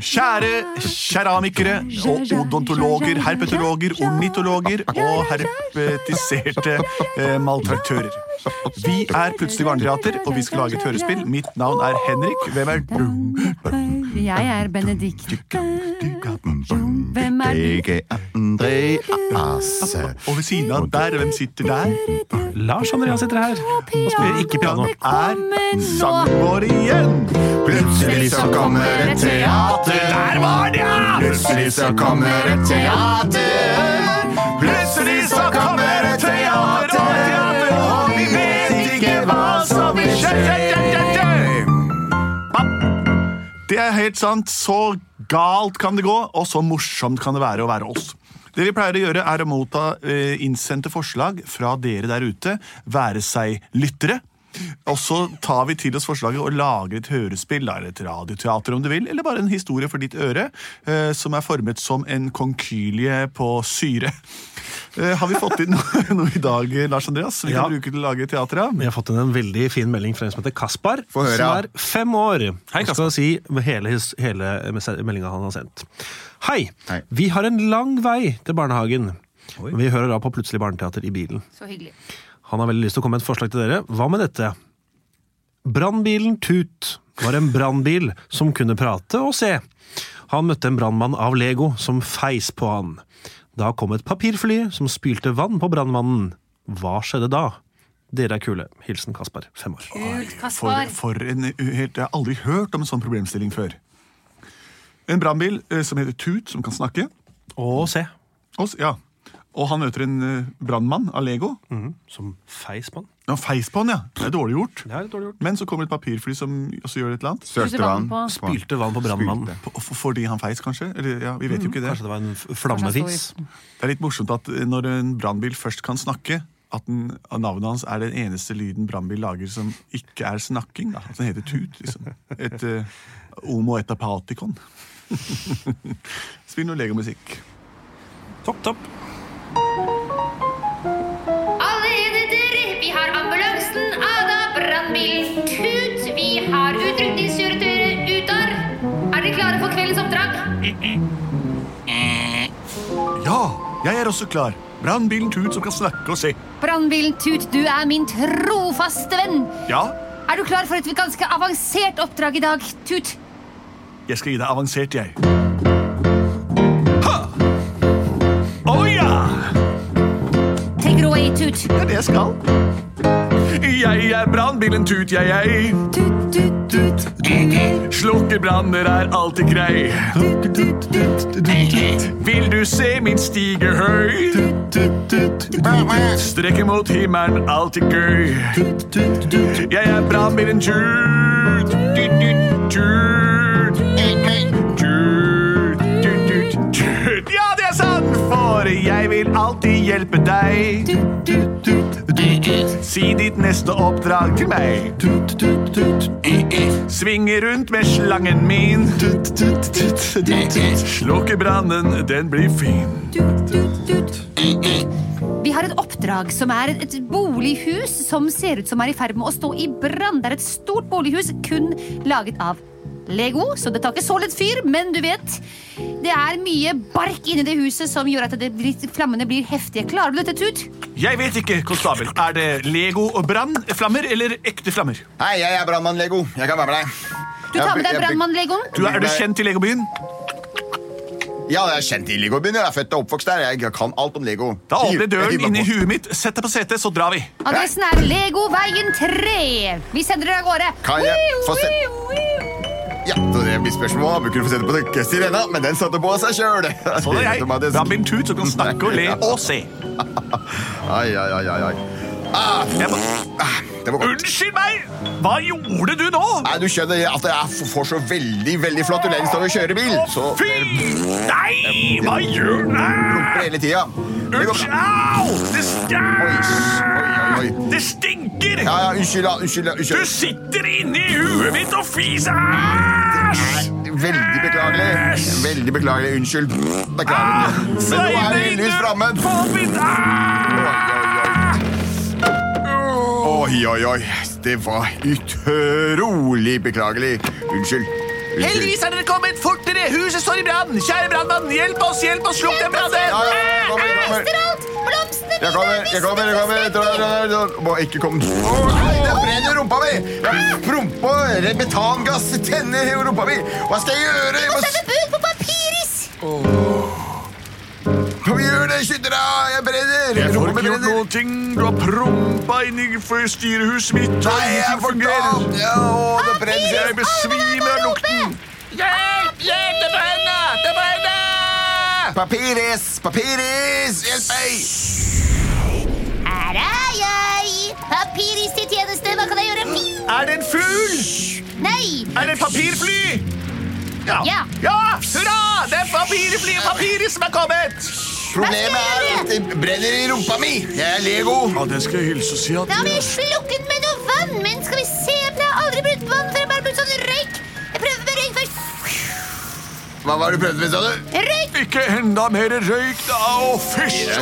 Kjære keramikere og odontologer, herpetologer, ornitologer og herpetiserte eh, maltraktører. Vi er Plutselig barneteater, og vi skal lage et hørespill. Mitt navn er Henrik. Hvem er du? Jeg er Benedicte. Hvem er du? Jeg er Andreas. Og ved siden av der, hvem sitter der? Lars Andreas sitter her og spiller ikke piano. Er sangen vår igjen. Plutselig så kommer et teater. Der var det, ja! Plutselig så kommer et teater. Plutselig Er sant. Så galt kan det gå, og så morsomt kan det være å være oss. Det vi pleier å gjøre, er å motta eh, innsendte forslag fra dere der ute, være seg lyttere. Og så tar vi til oss forslaget og lager et hørespill, eller et radioteater om du vil, eller bare en historie for ditt øre, eh, som er formet som en konkylie på syre. Eh, har vi fått inn noe, noe i dag, Lars Andreas, som vi Ja. kan bruke til å lage teater av? Vi har fått inn en veldig fin melding fra en som heter Kaspar. Høre, som er fem år. Hei, Kaspar. skal si hele, hele meldinga han har sendt. Hei. Hei. Vi har en lang vei til barnehagen. Vi hører da på Plutselig barneteater i bilen. Så hyggelig. Han har veldig lyst til å komme med et forslag til dere. Hva med dette? Brannbilen Tut var en brannbil som kunne prate og se. Han møtte en brannmann av Lego som feis på han. Da kom et papirfly som spylte vann på brannmannen. Hva skjedde da? Dere er kule. Hilsen Kaspar, fem år. Kult, For, Kaspar. for en helt, Jeg har aldri hørt om en sånn problemstilling før. En brannbil eh, som heter Tut, som kan snakke. Og se. Og, ja. Og han møter en eh, brannmann av Lego. Mhm, Som feis på han. Ja, feis på han, ja. Det er dårlig gjort. Det er litt dårlig gjort. Men så kommer et papirfly som også gjør et eller annet. Sølte vann. på. Spylte vann på brannmannen. Fordi han feis, kanskje? Eller, ja, vi vet jo ikke det. Kanskje det var en flammefis. Det er litt morsomt at eh, når en brannbil først kan snakke, at, den, navnet hans er den eneste lyden brannbil lager som ikke er snakking. Da. At den heter Tut. Liksom. Et uh, homo etapaticon. Spill noe legomusikk. Topp, topp. Alle enheter, vi har ambulansen, Ada, brannbilen, Tut. Vi har utrykningskjøretøyet Utar. Er dere klare for kveldens oppdrag? Ja, jeg er også klar. Brannbilen Tut som kan snakke og se. Brannbilen Tut, du er min trofaste venn. Ja, Er du klar for et ganske avansert oppdrag i dag, Tut? jeg skal gi deg avansert, jeg. Tut. Det er det jeg skal. Jeg er brannbilen Tut, jeg, jeg. Tut, tut, tut. Slukker branner er alltid grei. Tut-tut-tut. Vil du se min stige høy? Strekke mot himmelen, alltid gøy. Jeg er brannbilen Tut. Tut, hjelpe. Si ditt neste oppdrag til meg. Svinge rundt med slangen min. Slukke brannen, den blir fin. Vi har et oppdrag som er et bolighus som ser ut som er i ferd med å stå i brann. Det er et stort bolighus kun laget av Lego, så det tar ikke så lett fyr, men du vet Det er mye bark inni det huset som gjør at det blir, flammene blir heftige. Klarer du dette, Tut? Jeg vet ikke, konstabel. Er det Lego og brannflammer eller ekte flammer? Hei, jeg er brannmann Lego. Jeg kan være med deg. Du tar med deg brannmann-legoen? Du, er du kjent i Legobyen? Ja, jeg er kjent i Legobyen. Jeg er født og oppvokst der. Jeg kan alt om Lego. Da åpner døren inn i huet mitt. Sett deg på setet, så drar vi. Adressen er Legoveien 3. Vi sender dere av gårde. Kan jeg få se- blir spørsmål. vi du få sette på det sirena, men den satte på seg sjøl. Sånn er jeg. Brannbilen Tut som kan snakke og le og se. Ai, ai, ai, ai. Ah, ah, det var godt. Unnskyld meg! Hva gjorde du nå? Nei, du skjønner at jeg får så veldig veldig flatulens av å kjøre bil. Så Fy! Nei! Hva gjør du? rumper hele tida. Unnskyld! Au! Det, oi. det stinker! Ja, ja, unnskyld, da. Unnskyld. da, Du unnskyld. sitter inni huet mitt og fiser! Æsj! Veldig beklagelig. Veldig beklagelig. Unnskyld. Beklager. Men nå er det heldigvis framme. Få Oi, oi, oi. Det var utrolig beklagelig. Unnskyld. Unnskyld. Heldigvis er dere kommet! Fortere! Huset står i brann! Kjære brannmann, hjelp oss! Hjelp oss! Slukk den brannen! Ja, ja, kommer, kommer. Jeg kommer, jeg kommer. jeg kommer Dra, dra, dra. Må ikke komme Å, Nei, det brenner rumpa mi! Jeg Prompa eller metangass tenner i rumpa mi. Hva skal jeg gjøre? Jeg må Sende bud på Papiris! Kom gjør det, skynd deg! Jeg brenner! Jeg får ikke gjort noen ting. Du har prompa inni i styrehuset mitt, og Nei, jeg er fungerer. fortalt! Ja, å, det brenner. Jeg besvimer av lukten. Hjelp! Hjelp! Det brenner! Det brenner! Papiris! Papiris! Hjelp meg! Papiris til tjeneste, hva kan jeg gjøre? Er det en fugl? Nei! Er det et papirfly? Ja. Ja. ja! Hurra! Det er papirfly papiris som er kommet! Problemet er at det brenner i rumpa mi. Jeg er Lego. Ja, det skal jeg hilse og si at Da må jeg slukke den med noe vann. Men skal vi se, jeg har aldri brutt vann før jeg bare brutt sånn røyk. Jeg prøver med røyk først. Hva var det du prøvde med, sa du? Røyk! Ikke enda mer røyk, da! Å, fysj!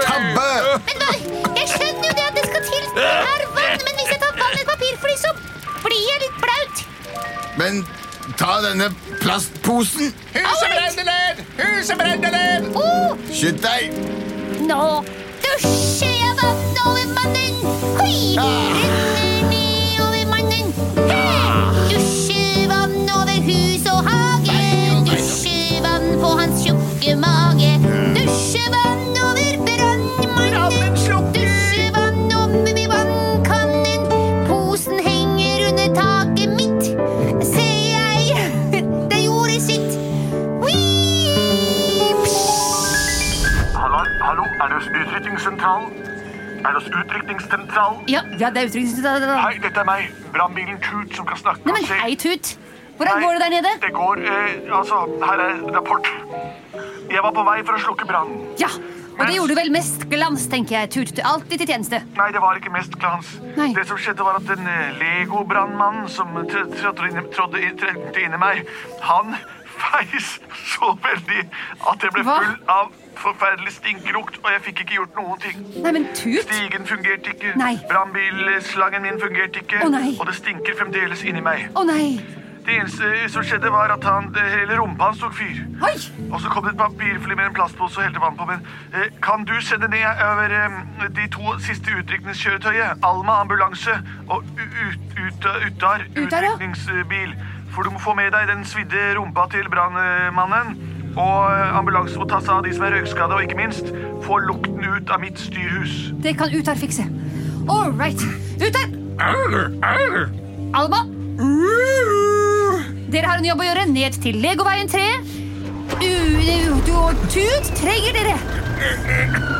Tabbe! Men hva? Jeg er vann, men hvis jeg tar vann i et papirfly, så blir jeg litt blaut. Men ta denne plastposen. Huset brenner ned! Huset brenner ned! Oh, Skynd deg. nå dusjer jeg vann over mannen. Hoi! Renner ned over mannen. Dusjer vann over hus Er det utrykningssentral? Ja, ja det er utrykningssentralen. Hei, dette er meg, brannbilen Tut, som kan snakke. Nei, men hei, Tut. Hvordan Nei, går det der nede? Det går, eh, altså, her er rapport. Jeg var på vei for å slukke brannen. Ja, og det gjorde du vel mest glans, tenker jeg. Tut, alltid til tjeneste. Nei, det var ikke mest glans. Nei. Det som skjedde var at den eh, Lego-brannmannen som trådte inn, inn i meg, han feis så veldig at jeg ble Hva? full av forferdelig stinkelukt, og jeg fikk ikke gjort noen ting. Nei, men Tut? Stigen fungerte ikke, Nei. brannbilslangen min fungerte ikke, Å, nei. og det stinker fremdeles inni meg. Å nei. Det eneste som skjedde var at han, hele rumpa hans tok fyr. Oi! Og så kom det et papirfly med en plastpose og helte vann på. Men eh, kan du sende ned over eh, de to siste utrykningskjøretøyet? Alma ambulanse og ut, ut, Uttar, ja. utrykningsbil. For du må få med deg den svidde rumpa til brannmannen. Og eh, ambulanse må ta seg av de som er røykskadde, og ikke minst få lukten ut av mitt styrhus. Det kan Utar fikse. All right. Utar! Alma? Dere har en jobb å gjøre ned til Legoveien 3. U, u, du og Tut trenger dere.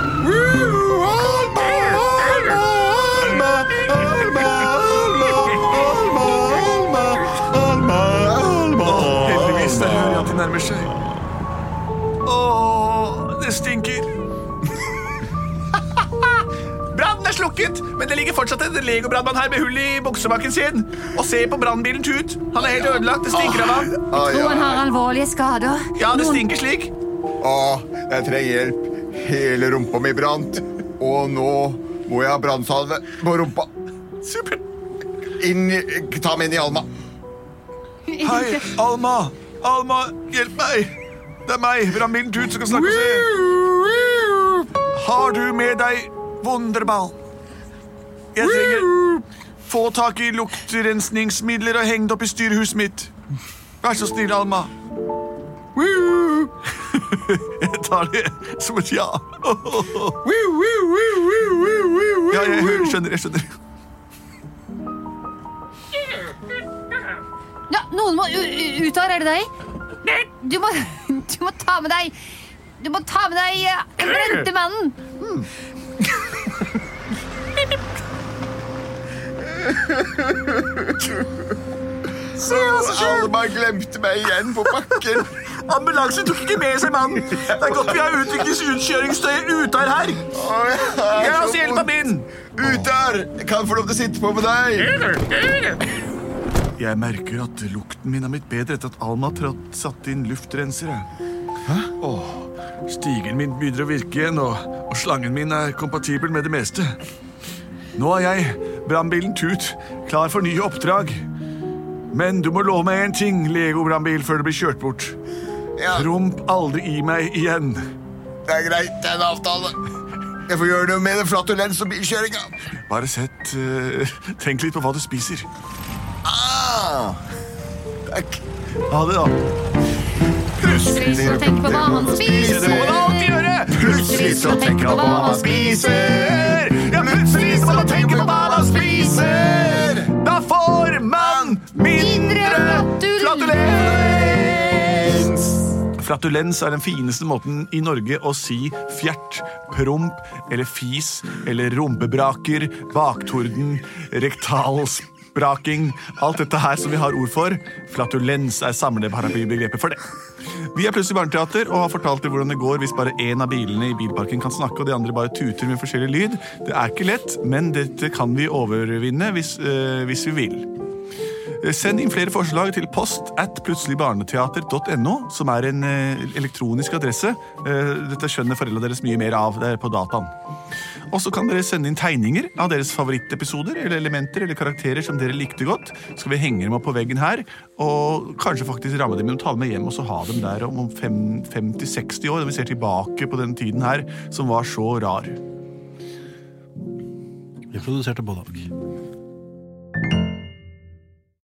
Stinker. Brannen er slukket, men det ligger fortsatt en Lego-brannmann her med hull i buksebakken sin. Og se på brannbilen Tut. Han er helt ødelagt. Det stinker av ham. Jeg Tror han har alvorlige skader. Ja, det stinker slik. Å, jeg trenger hjelp. Hele rumpa mi brant. Og nå må jeg ha brannsalve på rumpa. Supert. Inn, ta meg inn i Alma. Hei, Alma. Alma, hjelp meg. Det er meg, brannbilen Tut, som kan snakke og se. Har du med deg Wunderball? Jeg trenger få tak i luktrensningsmidler og henge det opp i styrehuset mitt. Vær så snill, Alma. Jeg tar det som et ja. Ja, jeg skjønner, jeg skjønner. Ja, noen må ut her. Er det deg? Du må, du må ta med deg Du må ta med deg eh, den brente mannen. Se hva som skjer! Alle bare glemte meg igjen på bakken. Ambulansen tok ikke med seg mannen. Det er godt vi har utviklingsutkjøringstøyet Utar her. Å, jeg har Gi så hjelp av min. Utar, jeg kan få lov til å sitte på med deg. Jeg merker at lukten min er blitt bedre etter at Alma satte satt inn luftrensere. Hæ? Åh, stigen min begynner å virke igjen, og, og slangen min er kompatibel med det meste. Nå er jeg, brannbilen Tut, klar for nye oppdrag. Men du må love meg en ting, Lego-brannbil, før du blir kjørt bort. Ja, Promp aldri i meg igjen. det er greit, det er en avtale. Jeg får gjøre noe med den flatulens og bilkjøringa. Bare sett uh, Tenk litt på hva du spiser. Ah, takk. Ha det, da. Plutselig så tenker på hva han spiser. Det må man alltid gjøre. Plutselig så tenker man på hva man spiser. Ja, plutselig så man tenke på hva man spiser. Da får man mindre flatulens. Flatulens er den fineste måten i Norge å si fjert, promp eller fis eller rumpebraker, baktorden, rektalspraking. Alt dette her som vi har ord for. Flatulens er samleparaplybegrepet for det. Vi er Plutselig barneteater og har fortalt deg hvordan det går hvis bare én av bilene i bilparken kan snakke og de andre bare tuter med forskjellig lyd. Det er ikke lett, men dette kan vi overvinne hvis, øh, hvis vi vil. Send inn flere forslag til post at plutseligbarneteater.no, som er en eh, elektronisk adresse. Eh, dette skjønner foreldrene deres mye mer av. Det er på dataen. Og så kan dere sende inn tegninger av deres favorittepisoder eller elementer eller karakterer som dere likte godt. Så skal vi henge dem opp på veggen her, og kanskje faktisk ramme dem inn og ta dem med hjem og så ha dem der om 50-60 år, når vi ser tilbake på den tiden her som var så rar. Vi produserte både og.